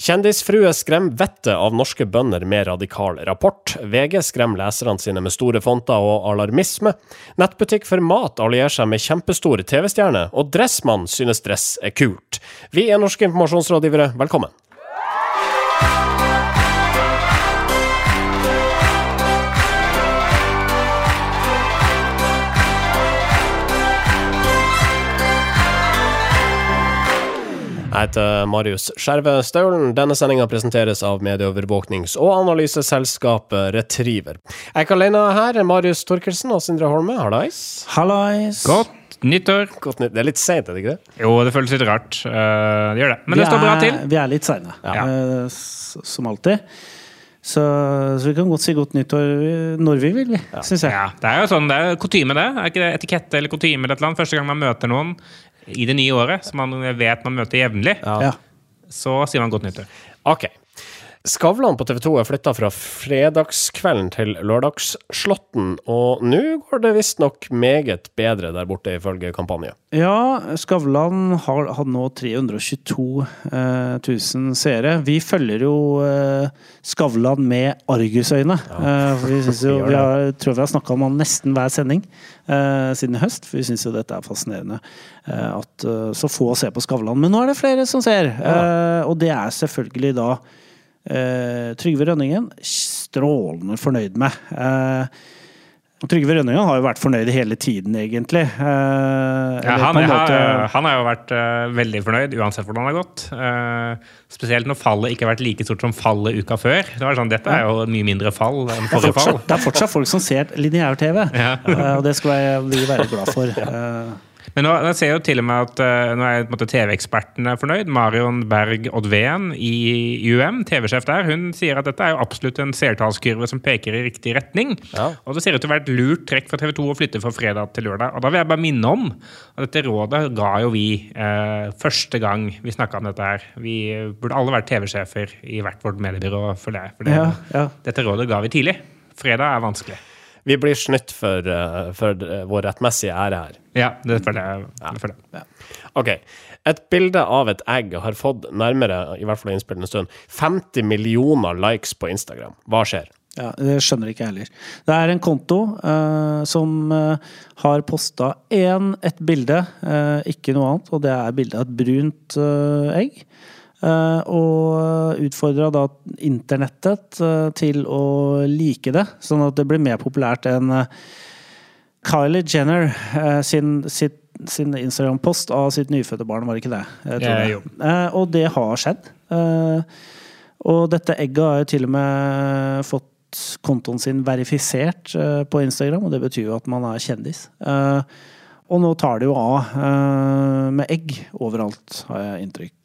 Kjendisfrue skremmer vettet av norske bønder med radikal rapport. VG skremmer leserne sine med store fonter og alarmisme. Nettbutikk for mat allierer seg med kjempestor TV-stjerne, og Dressmann synes dress er kult. Vi er norske informasjonsrådgivere, velkommen. Jeg heter Marius Skjerve Staulen. Denne sendinga presenteres av medieovervåknings- og analyseselskapet Retriever. Jeg er ikke alene her. Marius Torkelsen og Sindre Holme, hallais. Hallais. Godt nyttår. Godt nytt. Det er litt seint, er det ikke det? Jo, det føles litt rart. Uh, det gjør det. Men Vi det står bra er- til. Vi er litt seine, Ja. uh, som alltid. Så, så vi kan godt si godt nyttår når vi vil, vi, syns jeg. Ja, det er jo sånn, det er kutyme, det. Er ikke det etikette eller kutyme eller et eller annet? Første gang man møter noen i det nye året, som man vet man møter jevnlig, Ja. så sier man godt nyttår. Ok. Skavlan på TV 2 er flytta fra fredagskvelden til lørdagsslåtten, og nå går det visstnok meget bedre der borte, ifølge kampanje. Ja, Skavlan har hatt nå 322 eh, 000 seere. Vi følger jo eh, Skavlan med argusøyne. Eh, for vi, jo, Vi har, tror vi har snakka om han nesten hver sending eh, siden i høst. For vi syns jo dette er fascinerende eh, at eh, så få ser på Skavlan. Men nå er det flere som ser, eh, og det er selvfølgelig da eh, Trygve Rønningen strålende fornøyd med. Eh, og Trygve Rønningen har jo vært fornøyd hele tiden, egentlig. Eh, Ja, han, har, måte- han har jo vært eh, veldig fornøyd uansett hvordan det har gått. Spesielt når fallet ikke har vært like stort som fallet uka før. Det var sånn, Dette er jo mye mindre fall enn forrige fall. det er fortsatt folk som ser lineær-TV, Ja. Og det skal vi være glad for. Eh, Men nå, jeg ser jo til og med at eh, nå er på en måte TV-ekspertene fornøyd. Marion Berg Oddveen i UM, TV-sjef der, hun sier at dette er jo absolutt en seertallskurve som peker i riktig retning. Ja. Og det ser ut til å være et lurt trekk fra TV 2 å flytte fra fredag til lørdag. Og da vil jeg bare minne om at dette rådet ga jo vi eh, første gang vi snakka om dette her. Vi burde alle vært TV-sjefer i hvert vårt mediebyrå, føler jeg. For det, Ja, ja. dette rådet ga vi tidlig. Fredag er vanskelig. Vi blir snytt for, eh, for eh, vår rettmessige ære her. Ja, det føler jeg. Det føler jeg. Ok. Et bilde av et egg har fått nærmere, i hvert fall innspillende stund, 50 millioner likes på Instagram. Hva skjer? Ja, Det skjønner ikke jeg heller. Det er en konto uh, som uh, har posta én, et bilde, uh, ikke noe annet, og det er bilde av et brunt egg. Eh, og utfordra da internettet eh, til å like det, sånn at det blir mer populært enn eh, Kylie Jenner sin, sitt, sin Instagram-post av sitt nyfødte barn, var det ikke det? Tror det. Og det har skjedd. Og dette egget har jo til og med fått kontoen sin verifisert på Instagram, og det betyr jo at man er kjendis. Og nå tar det jo av med egg overalt, har jeg inntrykk.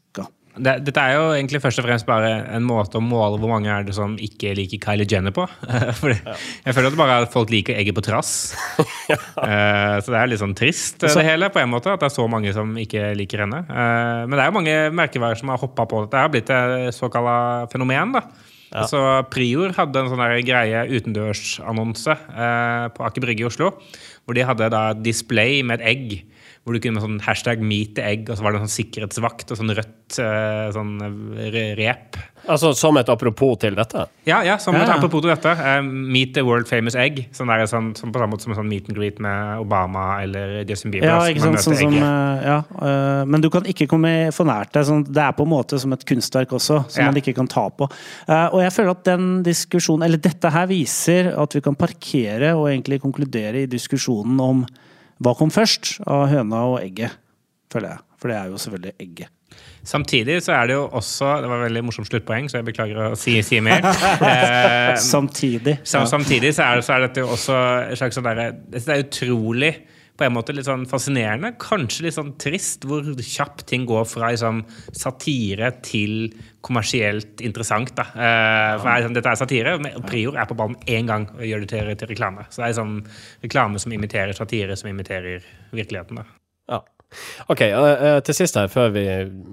Det, dette er jo egentlig først og fremst bare en måte å måle hvor mange er det som ikke liker Kylie Jenner på. Fordi Jeg føler at det bare er at folk liker egget på trass. Eh, så det er litt sånn trist, Så- det hele, på en måte. At det er så mange som ikke liker henne. Eh, men det er jo mange merkevarer som har hoppa på dette. Det har blitt et såkalla fenomen, da. Så Prior hadde en sånn greie utendørsannonse eh, på Aker Brygge i Oslo. Hvor de hadde da display med et egg. Hvor du kunne med sånn hashtag 'meet the egg', og så var det en sånn sikkerhetsvakt og sånn rødt eh, sånn rep. Altså som et apropos til dette? Ja, ja, som Ja, et ja. apropos til dette. eh, 'Meet the world famous egg'. Sånn der, sånn, sånn på samme måte som en sånn meet and greet med Obama eller Justin Bieber. Ja, ikke sant, sånn sånn, som, eh, ja, eh, men du kan ikke komme for nært deg. Sånn, det er på en måte som et kunstverk også, som Ja. man ikke kan ta på. Eh, og jeg føler at den diskusjonen, eller dette her viser at vi kan parkere og egentlig konkludere i diskusjonen om hva kom først av høna og egget, føler jeg. For det er jo selvfølgelig egget. Samtidig så er det jo også Det var et veldig morsomt sluttpoeng, så jeg beklager å si, si mer. Eh, Samtidig. Sam. Samtidig så er, det, så er dette jo også et slags sånn derre Det er utrolig på en måte litt sånn fascinerende, kanskje litt sånn trist, hvor kjapt ting går fra liksom, satire til kommersielt interessant. Da. Eh, for er, dette er satire, Prior er på ballen én gang og gjør det til, til reklame. Så det er liksom reklame som imiterer satire, som imiterer virkeligheten. Da. Ja. Ok, eh, til sist her, før vi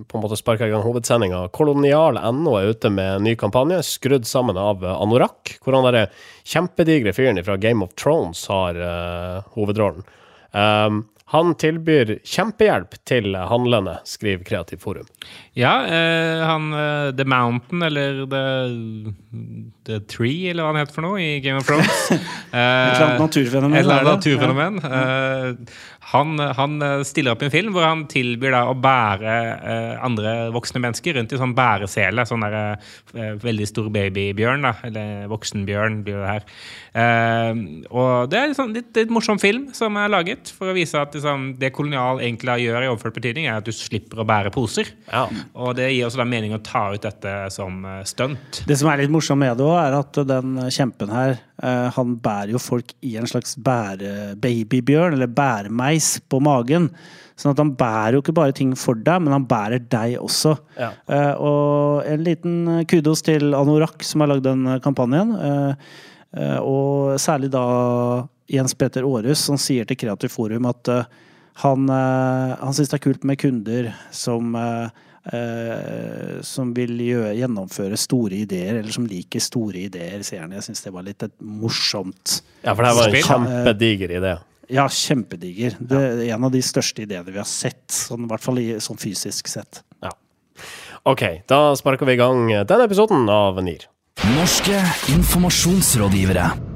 på en måte sparker i gang hovedsendinga. Kolonial.no er ute med en ny kampanje, skrudd sammen av eh, Anorak, hvor han derre kjempedigre fyren fra Game of Thrones har uh, hovedrollen. Um, Han tilbyr kjempehjelp til handlende, skriver Kreativ Forum. Ja, eh, han eh, The Mountain, eller The, The Tree, eller hva han heter for noe, i Game of Thrones. Et eller annet naturfenomen. Et eller er annet naturfenomen. Eh, han, han eh, stiller opp i en film hvor han tilbyr da å bære eh, andre voksne mennesker rundt i sånn bæresele. Sånn der, eh, veldig stor babybjørn, da. Eller voksenbjørn blir det her. Eh, og det er liksom litt, litt morsom film som er laget for å vise at liksom, det kolonial egentlig gjør i overført betydning, er at du slipper å bære poser. Ja. Og det gir også da mening å ta ut dette som eh, stunt. Det som er litt morsomt med det òg, er at den kjempen her, eh, han bærer jo folk i en slags bære-babybjørn, eller bæremeis, på magen. Sånn at han bærer jo ikke bare ting for deg, men han bærer deg også. Ja. Eh, og en liten kudos til Anorak, som har lagd den kampanjen. Eh, eh, og særlig da Jens Peter Aarhus, som sier til Kreativt Forum at uh, han, uh, han syns det er kult med kunder som uh, eh, som vil gjøre, gjennomføre store ideer, eller som liker store ideer, sier han. Jeg syns det var litt et morsomt Ja, for det var en kjempediger idé. Ja, kjempediger. Det er en av de største ideene vi har sett, sånn, i hvert fall i, sånn fysisk sett. Ja. OK, da sparker vi i gang denne episoden av NIR. Norske informasjonsrådgivere.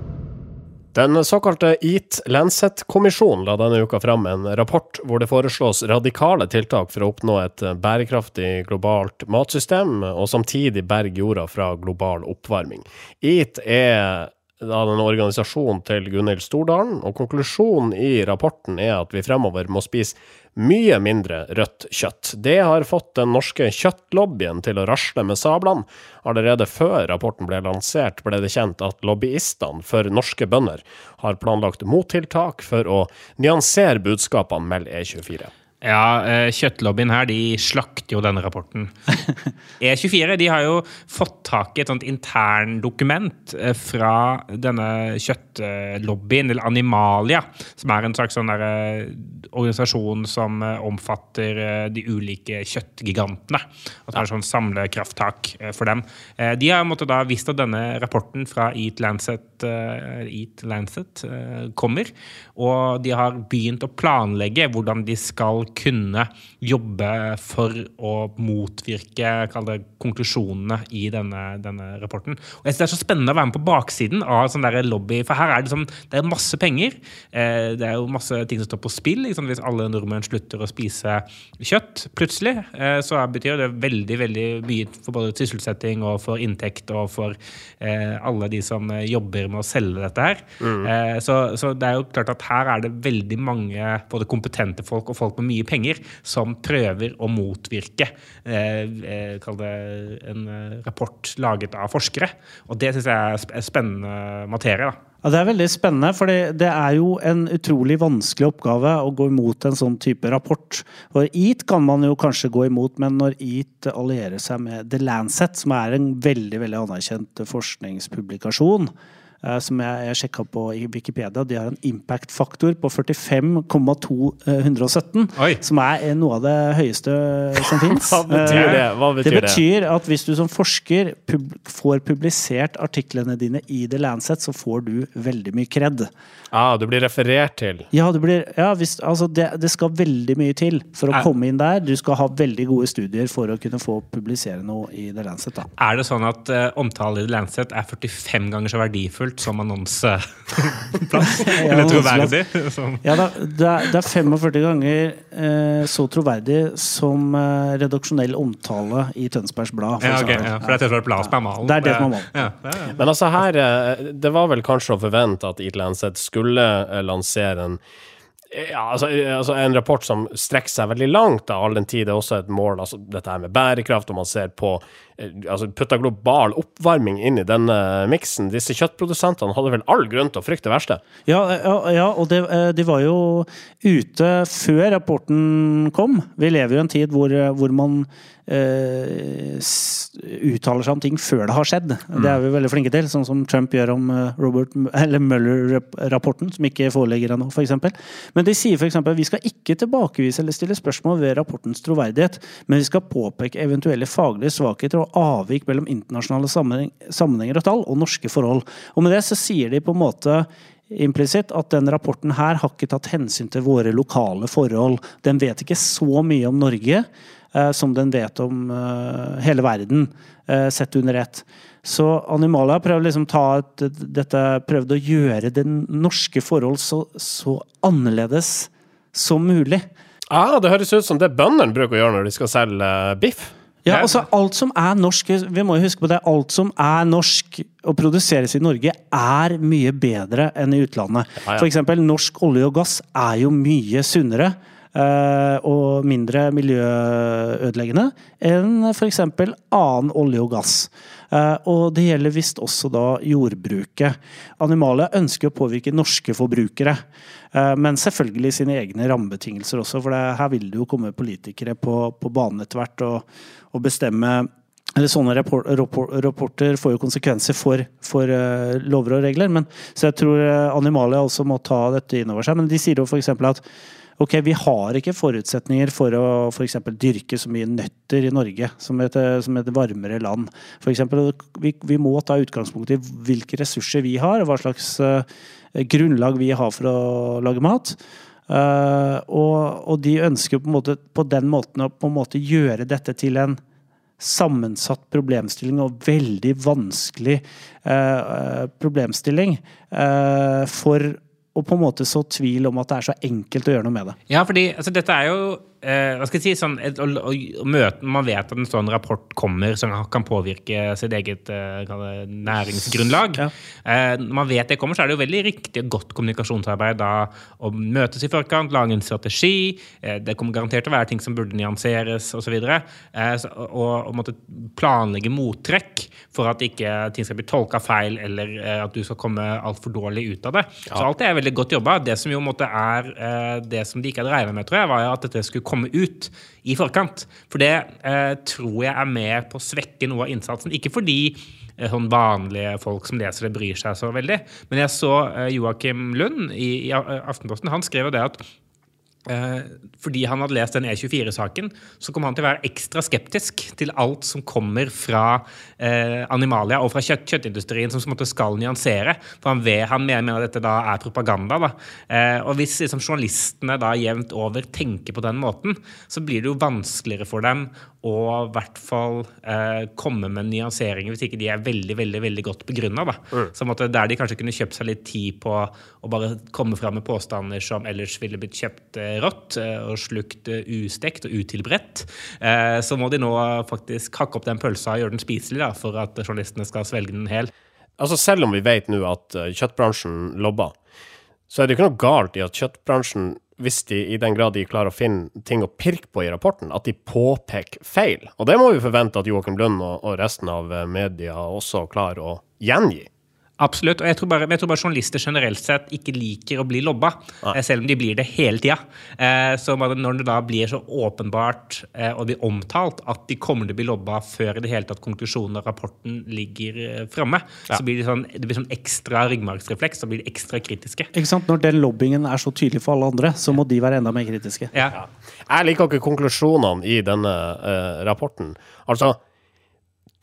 Den såkalte Eat Lancet-kommisjonen la denne uka fram en rapport hvor det foreslås radikale tiltak for å oppnå et bærekraftig globalt matsystem, og samtidig berge jorda fra global oppvarming. Eat er da en organisasjon til Gunhild Stordalen, og konklusjonen i rapporten er at vi fremover må spise mye mindre rødt kjøtt. Det har fått den norske kjøttlobbyen til å rasle med sablene. Allerede før rapporten ble lansert, ble det kjent at lobbyistene for norske bønder har planlagt mottiltak for å nyansere budskapene, melder E24. Ja, eh, kjøttlobbyen her, de slakter jo denne rapporten. E24 de har jo fått tak i et sånt interndokument eh, fra denne kjøttlobbyen, eller Animalia, som er en slags sånn der, eh, organisasjon som omfatter de ulike kjøttgigantene. Og det er sånn samlekrafttak for dem. De har måttet da visst at denne rapporten fra Eat Lancet, Eat Lancet kommer, og de har begynt å planlegge hvordan de skal kunne jobbe for å motvirke det, konklusjonene i denne, denne rapporten. Og jeg synes Det er så spennende å være med på baksiden av sånn der lobby, for her er det, sånn, det er masse penger. Eh, det er jo masse ting som står på spill. Liksom. Hvis alle nordmenn slutter å spise kjøtt plutselig, eh, så betyr det veldig veldig mye for både sysselsetting og for inntekt og for eh, alle de som eh, jobber med å selge dette her. Eh, så, så det er jo klart at her er det veldig mange både kompetente folk og folk med mye penger som prøver å motvirke eh, eh, det en eh, rapport laget av forskere. Og det syns jeg er sp- spennende materie. da. Ja, Det er veldig spennende, for det er jo en utrolig vanskelig oppgave å gå imot en sånn type rapport. For EAT kan man jo kanskje gå imot, men når EAT allierer seg med The Lancet, som er en veldig veldig anerkjent forskningspublikasjon, som jeg, jeg sjekka på i Wikipedia, de har en impact-faktor på 45,217. Som er noe av det høyeste som fins. Hva betyr det? Hva betyr det det? betyr at hvis du som forsker pub får publisert artiklene dine i The Lancet, så får du veldig mye kred. Ah, du blir referert til. Ja, blir, ja hvis, altså det, det skal veldig mye til for å Er- komme inn der. Du skal ha veldig gode studier for å kunne få publisere noe i The Lancet. Da. Er det sånn at uh, omtale i The Lancet er 45 ganger så verdifullt som annonseplass? Eller troverdig? Ja, det, er, er 45 ganger eh, så troverdig som eh, redaksjonell omtale i Tønsbergs Blad. for ja, okay, ja, for det er Tønsberg Blad som er malen. Det er det som er malen. Ja, ja, ja. Men altså her, eh, det var vel kanskje å forvente at Eat Lancet skulle lansere en ja, altså, eh, altså en rapport som strekker seg veldig langt, da, all den tid det er også et mål, altså dette her med bærekraft, og man ser på eh, altså putter global oppvarming inn i denne miksen. Disse kjøttprodusentene hadde vel all grunn til å frykte det verste? Ja, ja, ja og det, eh, de var jo ute før rapporten kom. Vi lever jo i en tid hvor, eh, hvor man s- uttaler seg om ting før det har skjedd. Det er vi veldig flinke til, sånn som Trump gjør om eh, Robert eller Mueller-rapporten, som ikke foreligger ennå, f.eks. Men de sier f.eks. vi skal ikke tilbakevise eller stille spørsmål ved rapportens troverdighet, men vi skal påpeke eventuelle faglige svakheter og avvik mellom internasjonale sammenhenger og tall og norske forhold. Og med det så sier de på en måte implisitt at den rapporten her har ikke tatt hensyn til våre lokale forhold. Den vet ikke så mye om Norge som den vet om eh, hele verden, eh, sett under ett. Så Animalia prøvde liksom dette, prøvde å gjøre det norske forhold så, så annerledes som mulig. Ah, det høres ut som det bøndene bruker å gjøre når de skal selge eh, biff. Ja, altså Alt som er norsk vi må jo huske på det, alt som er norsk og produseres i Norge, er mye bedre enn i utlandet. Ja, ja. Eksempel, norsk olje og gass er jo mye sunnere eh, og mindre miljøødeleggende enn f.eks. annen olje og gass. Eh, og det gjelder visst også da jordbruket. Animalia ønsker å påvirke norske forbrukere, eh, men selvfølgelig sine egne rammebetingelser også, for her vil det jo komme politikere på, på banen etter hvert og, og bestemme eller Sånne rapport, rapport, rapporter får jo konsekvenser for, for lover og regler. Men, så jeg tror Animalet også må ta dette inn over seg. Men de sier jo f.eks. at ok, vi har ikke forutsetninger for å for dyrke så mye nøtter i Norge som et, som et varmere land. For eksempel, vi, vi, må ta utgangspunkt i hvilke ressurser vi har, og hva slags uh, grunnlag vi har for å lage mat. Uh, og, og, de ønsker på, måte, på, den måten å på en måte gjøre dette til en sammensatt problemstilling og veldig vanskelig uh, problemstilling for å på en måte så tvil om at det er så enkelt å gjøre noe med det. Ja, fordi altså, dette er jo eh, hva skal jeg si, sånn, et, å, å, møte, Man vet at en sånn rapport kommer som kan påvirke sitt eget eh, næringsgrunnlag. Ja. Eh, når man vet det kommer, så er det jo veldig riktig og godt kommunikasjonsarbeid da å møtes i forkant, lage en strategi. Eh, det kommer garantert til å være ting som burde nyanseres osv. Eh, og, og måtte planlegge mottrekk for at ikke ting skal bli tolka feil, eller eh, at du skal komme altfor dårlig ut av det. Ja. Så alt det er veldig godt jobba. Det som jo måtte er det som de ikke hadde regna med, tror jeg, var at dette skulle komme ut i forkant. For det eh, tror jeg er med på å svekke noe av innsatsen. Ikke fordi eh, sånn vanlige folk som leser det, bryr seg så veldig. Men jeg så eh, Joakim Lund i, i Aftenposten. Han skrev jo det at fordi han hadde lest den E24-saken, så kom han til å være ekstra skeptisk til alt som kommer fra eh, Animalia og fra kjøtt, kjøttindustrien, som måtte skal nyansere. For han, ved, han mener at dette da er propaganda. Da. Eh, og hvis liksom, journalistene da jevnt over tenker på den måten, så blir det jo vanskeligere for dem å i hvert fall eh, komme med nyanseringer hvis ikke de er veldig veldig, veldig godt begrunna. Mm. Så måtte, der de kanskje kunne kjøpt seg litt tid på å bare komme fram med påstander som ellers ville blitt kjøpt eh, rått eh, og slukt eh, ustekt og utilberedt, så må de nå faktisk hakke opp den pølsa og gjøre den spiselig da, for at journalistene skal svelge den hel. Altså Selv om vi vet nå at kjøttbransjen lobber, så er det ikke noe galt i at kjøttbransjen, hvis de i den grad de klarer å finne ting å pirke på i rapporten, at de påpeker feil. Og det må vi forvente at Joakim Lund og resten av media også klarer å gjengi. Absolutt. Og jeg tror, bare, jeg tror, bare, journalister generelt sett ikke liker å bli lobba, Nei. Eh, selv om de blir det hele tida. Eh, så når det da blir så åpenbart eh, og blir omtalt at de kommer til å bli lobba før i det hele tatt konklusjonen av rapporten ligger framme, ja. så blir det, sånn, det blir sånn ekstra ryggmargsrefleks, så blir de ekstra kritiske. Ikke sant? Når den lobbingen er så tydelig for alle andre, så må de være enda mer kritiske. Ja. Ja. Jeg liker ikke konklusjonene i denne uh, rapporten. Altså,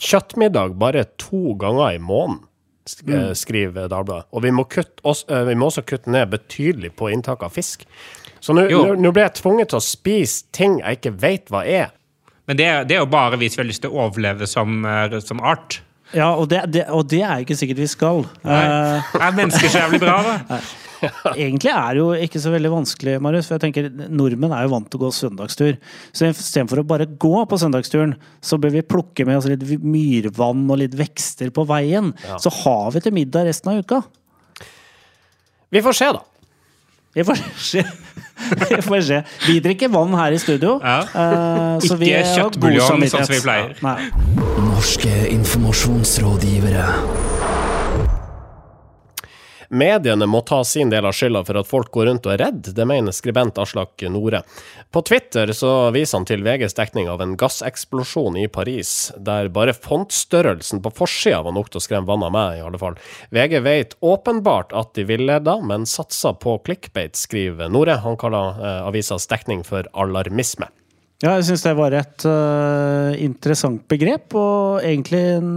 kjøttmiddag bare to ganger i måneden skriver Dagbladet. Og vi må, også, eh, vi må, også kutte ned betydelig på inntak av fisk. Så nå ble jeg tvunget til å spise ting jeg ikke vet hva er. Men det, det er jo bare hvis vi har lyst til å overleve som, eh, som art. Ja, og det, det, og det, er ikke sikkert vi skal. Nei. Uh, er mennesker så jævlig bra, da? Egentlig er det jo ikke så veldig vanskelig, Marius. For jeg tenker nordmenn er jo vant til å gå søndagstur. Så istedenfor å bare gå på søndagsturen, så bør vi plukke med oss litt myrvann og litt vekster på veien. Ja. Så har vi til middag resten av uka. Vi får se, da. Vi får se. vi får se. Vi drikker vann her i studio. Ja. Uh, ikke kjøttbuljong, sånn som vi pleier. Ja, Norske informasjonsrådgivere. Mediene må ta sin del av skylda for at folk går rundt og er redd, det mener skribent Aslak Nore. På Twitter så viser han til VGs dekning av en gasseksplosjon i Paris, der bare fontstørrelsen på forsida var nok til å skremme vann av meg, i alle fall. VG vet åpenbart at de villeda, men satser på clickbait, skriver Nore. Han kaller eh, avisas dekning for alarmisme. Ja, jeg syns det var et uh, interessant begrep, og egentlig en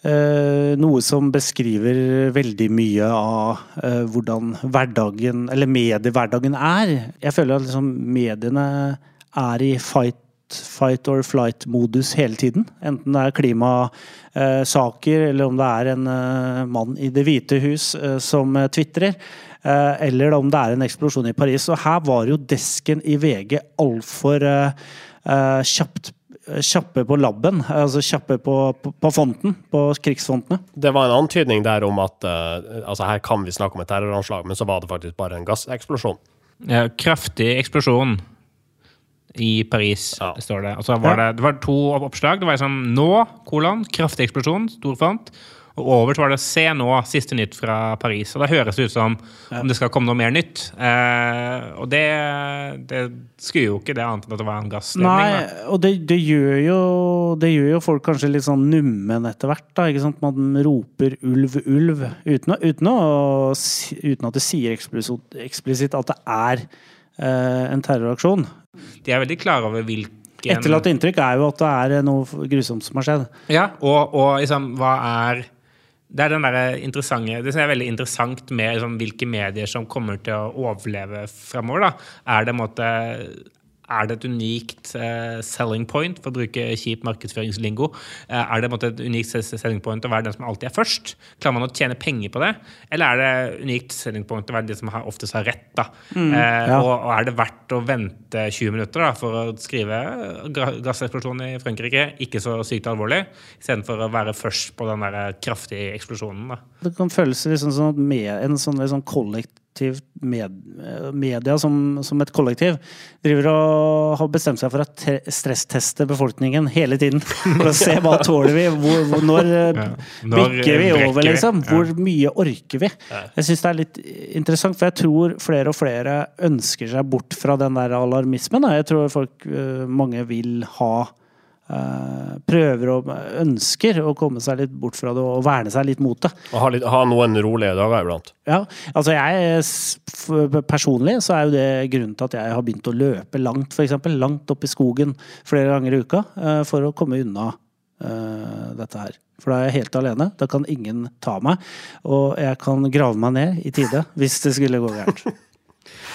noe som beskriver veldig mye av eh, hvordan hverdagen, eller mediehverdagen er. Jeg føler at liksom, mediene er i fight fight or flight-modus hele tiden. Enten det er klimasaker, eller om det er en eh, mann i Det hvite hus eh, som eh, tvitrer. Eh, eller om det er en eksplosjon i Paris. Og her var jo desken i VG altfor kjapt Kjappe på labben, altså kjappe på, på, på fonten, på krigsfontene. Det var en antydning der om at uh, altså her kan vi snakke om et terroranslag, men så var det faktisk bare en gasseksplosjon. Ja, kraftig eksplosjon i Paris, Ja. står det. Altså var det, det var to oppslag. Det var liksom nå, kolon, kraftig eksplosjon, stor font. Og over så var det se nå, siste nytt fra Paris. Og da høres det ut som om det skal komme noe mer nytt. Eh, og det, det skulle jo ikke det annet enn at det var en gassledning. Nei, da. og det, det, gjør jo, det gjør jo folk kanskje litt sånn nummen etter hvert. da, ikke sant? Man roper 'ulv, ulv' uten, uten, å, uten at det sier eksplisitt at det er eh, en terroraksjon. De er veldig klare over hvilken Etterlatt inntrykk er jo at det er noe grusomt som har skjedd. Ja, og, og liksom, hva er Det er Det som er veldig interessant med liksom, hvilke medier som kommer til å overleve fremover. Er det en måte er det et unikt uh, selling point, for å bruke kjip markedsføringslingo? Uh, er det måte et unikt selling point å være den som alltid er først? Klarer man å tjene penger på det? Eller er det unikt selling point å være de som har, oftest har rett? Da? uh, ja. og, og er det verdt å vente 20 minutter da, for å skrive ga- gasseksplosjon i Frankrike, ikke så sykt alvorlig, istedenfor å være først på den der kraftige eksplosjonen? Da. Det kan føles liksom som at med, en sånn, litt sånn kollektivt med, media som, som et kollektiv driver og har bestemt seg for å stressteste befolkningen hele tiden. For å se hva tåler vi, hvor, hvor, når eh, Ja. Når, bikker vi eh, over, liksom. Ja. Hvor mye orker vi? Jeg syns det er litt interessant, for jeg tror flere og flere ønsker seg bort fra den der alarmismen. Jeg tror folk, eh, mange vil ha eh, Prøver og ønsker å komme seg litt bort fra det og verne seg litt mot det. Og ha, litt, ha noen rolige dager iblant. Ja, altså jeg Personlig så er jo det grunnen til at jeg har begynt å løpe langt, f.eks. Langt opp i skogen flere ganger i uka eh, for å komme unna uh, dette her. For da er jeg helt alene. Da kan ingen ta meg. Og jeg kan grave meg ned i tide hvis det skulle gå gærent.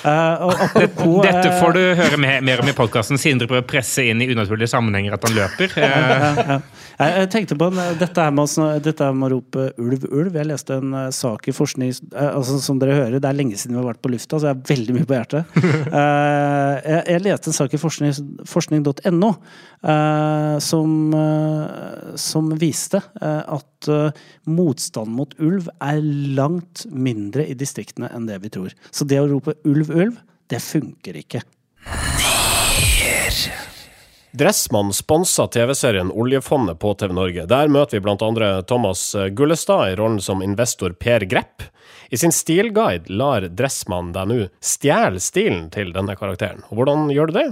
Eh, og apropos Dette eh, får du høre mer, om i podkasten. Sindre prøver å presse inn i unaturlige sammenhenger at han løper. Eh. Jeg, tenkte på dette, her med dette her med å rope 'ulv, ulv'. Jeg leste en eh, sak i forskning eh, altså, Som dere hører, det er lenge siden vi har vært på lufta, så jeg har veldig mye på hjertet. Eh, jeg, jeg leste en sak i forskning- forskning.no eh, som, eh, som viste eh, at eh, motstand mot ulv er langt mindre i distriktene enn det vi tror. Så det å rope 'ulv, ulv', det funker ikke. Dressmann sponsa TV-serien Oljefondet på TV Norge. Der møter vi andre Thomas Gullestad i rollen som investor Per Grepp. I sin stilguide lar Dressmann deg nå stjele stilen til denne karakteren. Og hvordan gjør du det?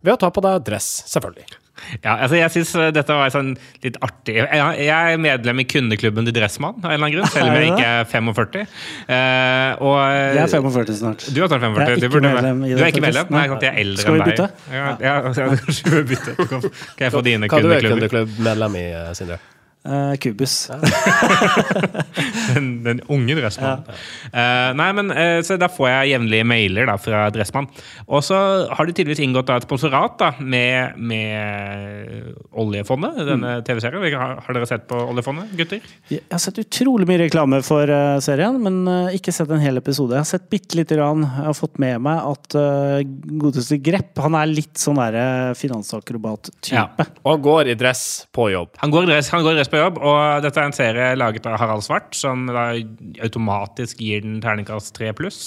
Ved å ta på deg dress, selvfølgelig. Ja, altså jeg synes eh, dette var sånn litt artig. Jeg, er medlem i kundeklubben til Dressmann, av en eller annen grunn, selv om jeg ikke er 45. Eh, og, Jeg er 45 snart. Du er snart 45. Jeg er ikke medlem i Du er ikke medlem? Nei, sant, jeg er eldre Skal vi enn deg. bytte? Ja, ja, altså, kanskje vi bytte. Kan kan jeg få dine Hva du er kundeklubber? kundeklubbmedlem i, eh, Sindre? Eh, Kubus. Den, den unge Dressmann. Uh, nei, men uh, så Da får jeg jevnlige mailer da, fra Dressmann. Og så har de tydeligvis inngått da, et sponsorat da, med, med Oljefondet, denne TV-serien. Har, har dere sett på Oljefondet, gutter? Jeg har sett utrolig mye reklame for serien, men ikke sett en hel episode. Jeg har sett bitte lite grann. Jeg har fått med meg at uh, godeste Grepp han er litt sånn finansakrobat-type. Ja. Og han går i dress på jobb. Han går, i dress, han går i dress på jobb, og dette er en serie laget av Harald Svart, som da automatisk gir den terningkast 3 pluss.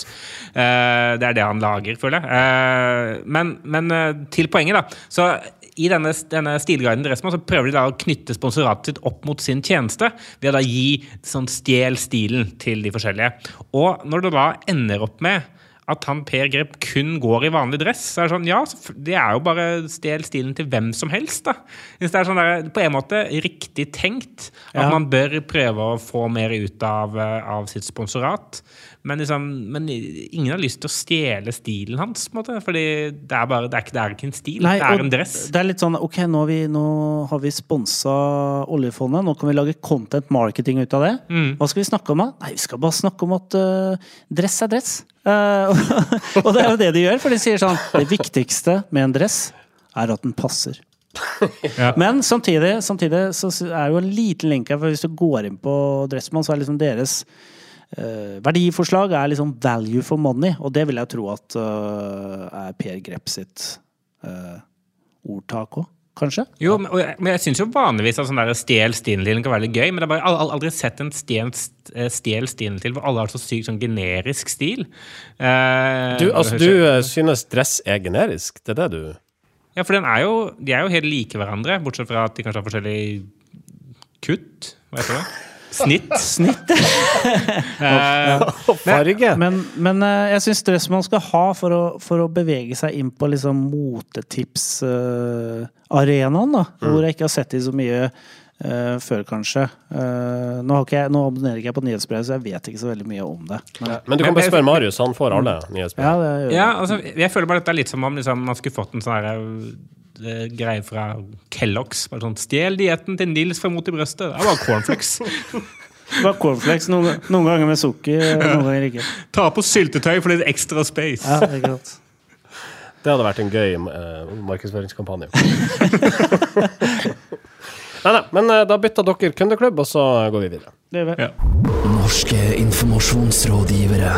Eh, det er det han lager, føler jeg. Eh, men men eh, til poenget, da. Så i denne, denne stilguiden Dressmann så prøver de da å knytte sponsoratet sitt opp mot sin tjeneste ved å da gi sånn stjel stilen til de forskjellige. Og når det da ender opp med at han Per Grep kun går i vanlig dress. Så er det sånn, ja, det er jo bare stjel stilen til hvem som helst, da. Det er sånn der, på en måte riktig tenkt at Ja. man bør prøve å få mer ut av, eh, av sitt sponsorat. Men, liksom, men ingen har lyst til å stjele stilen hans, på en måte. Fordi det er, bare, det er, ikke, det er ikke en stil, Nei, det er en dress. Det er litt sånn ok, nå har vi, nå har vi sponsa oljefondet, nå kan vi lage content marketing ut av det. Mm. Hva skal vi snakke om da? Nei, vi skal bare snakke om at uh, dress er dress. Eh, og det er jo det de gjør, for de sier sånn Det viktigste med en dress er at den passer. Ja. Men samtidig, samtidig så er det jo en liten link her, for hvis du går inn på Dressmann, så er liksom deres eh, verdiforslag er liksom value for money, og det vil jeg tro at uh, er Per Grepp sitt uh, ordtak òg, kanskje? Jo, men, og jeg, men jeg syns jo vanligvis at sånn der stjel stilen-stilen kan være litt gøy, men jeg har bare al- al- aldri sett en stjel eh, stjel stilen til hvor alle har så sykt sånn generisk stil. Eh, Du, altså, du eh, synes dress er generisk? Det er det du Ja, for den er jo, de er jo helt like hverandre, bortsett fra at de kanskje har forskjellig kutt. Hva heter det? Snitt. Snitt. Eh, farge! Men, men eh, jeg syns Dressmann skal ha for å, for å bevege seg inn på liksom motetipsarenaen, da. Hvor jeg ikke har sett de så mye Uh, før, kanskje. Uh, nå, har ikke jeg, nå abonnerer ikke jeg på nyhetsbrevet, så jeg vet ikke så veldig mye om det. Men, Men du kan bare spørre Marius, han får alle nyhetsbrev. ja, det gjør ja, jeg. altså, jeg føler bare dette er litt som om liksom, man skulle fått en sånn her, eh, greie fra Kellogg's. Bare sånn, Stjel dietten til Nils fra Mot i brøstet. Det er bare cornflakes. Bare cornflakes, noen, noen ganger med sukker, noen ganger ikke. Ta på syltetøy for litt ekstra space. Ja, sant. Det hadde vært en gøy uh, markedsføringskampanje. nei, nei, men eh, da bytter dere kundeklubb, og så går vi videre. Det gjør vi. Ja. Norske informasjonsrådgivere.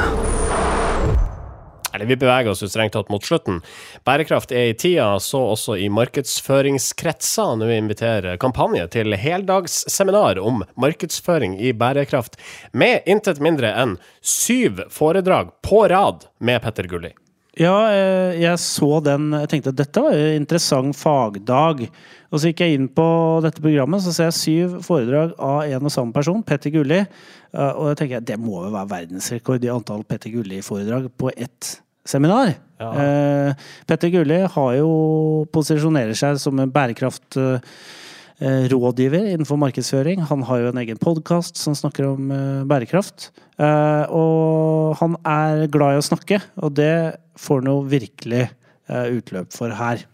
Eller vi beveger oss jo strengt tatt mot slutten. Bærekraft er i tida, så også i markedsføringskretser. Nå inviterer kampanje til heldagsseminar om markedsføring i bærekraft, med intet mindre enn syv foredrag på rad med Petter Gulli. Ja, eh, jeg så den. Jeg tenkte at dette var en interessant fagdag. Og så gikk jeg inn på dette programmet, så ser jeg syv foredrag av en og samme person, Petter Gulli. Eh, Og jeg tenker det må jo være verdensrekord i antall Petter Gulli-foredrag på ett seminar. Ja. Eh, Petter Gulli har jo posisjonerer seg som en bærekraft eh, eh, rådgiver innenfor markedsføring. Han har jo en egen podkast som snakker om bærekraft. Og han er glad i å snakke, og det får han jo virkelig utløp for her.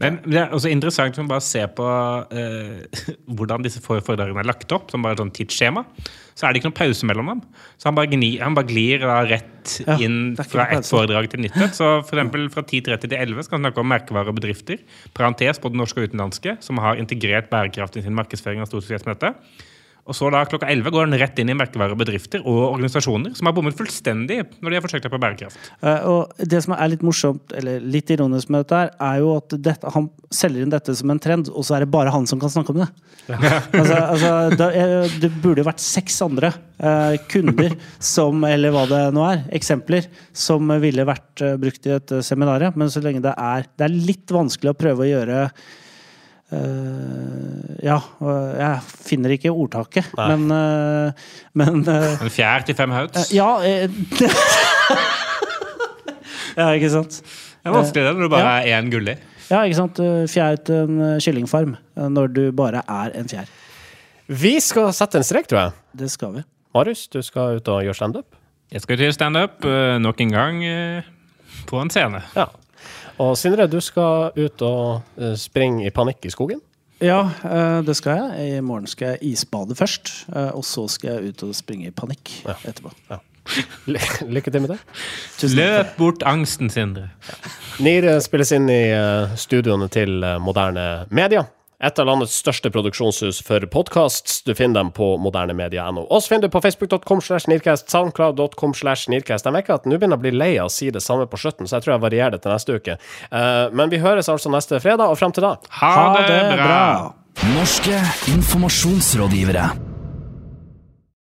Men det er også interessant å bare se på eh, hvordan disse foredragene er lagt opp, som bare et sånn tidsskjema. Så er det ikke noen pause mellom dem. Så han bare, gni, han bare glir da rett inn er fra ett foredrag til nytt et. Så eksempel fra 10.30 til 11 skal han snakke om merkevarer og bedrifter. Parentes både norske og utenlandske, som har integrert bærekraft i sin markedsføring av stortingsmøte. Og så da klokka 11 går han rett inn i merkevarer og bedrifter og organisasjoner som har bommet fullstendig når de har forsøkt seg på bærekraft. Eh, og det som er litt morsomt, eller litt ironisk med dette, her, er jo at dette, han selger inn dette som en trend, og så er det bare han som kan snakke om det. altså, altså, da, eh, det burde jo vært seks andre eh, kunder som, eller hva det nå er, eksempler, som ville vært eh, brukt i dette seminaret. Men så lenge det er Det er litt vanskelig å prøve å gjøre eh, ja, og jeg finner ikke ordtaket, Nei. men, uh, men uh, En fjær til fem hauts. ja Ja, ikke sant? Det er vanskelig det når du bare er én gullig. Ja, ikke sant? Fjær til en kyllingfarm når du bare er en fjær. Vi skal sette en strek, tror jeg. Det skal vi. Marius, du skal ut og gjøre standup. Jeg skal gjøre standup uh, nok en gang på en scene. Ja. Og Sindre, du skal ut og eh, springe i panikk i skogen. Ja, eh, det skal jeg. I morgen skal jeg isbade først. eh, Og så skal jeg ut og springe i panikk etterpå. Ja. Lykke til med det. Tusen. Løp bort angsten, Sindre. NIR eh, spilles inn i studioene til moderne media. Et av landets største produksjonshus for podkasts. Du finner dem på modernemedia.no. Oss finner du på facebook.com slash nirkast, soundcloud.com slash nirkast. Jeg merker at nå begynner jeg å bli lei av å si det samme på slutten, så jeg tror jeg varierer det til neste uke. Eh, men vi høres altså neste fredag, og frem til da Ha, det, bra. Norske informasjonsrådgivere.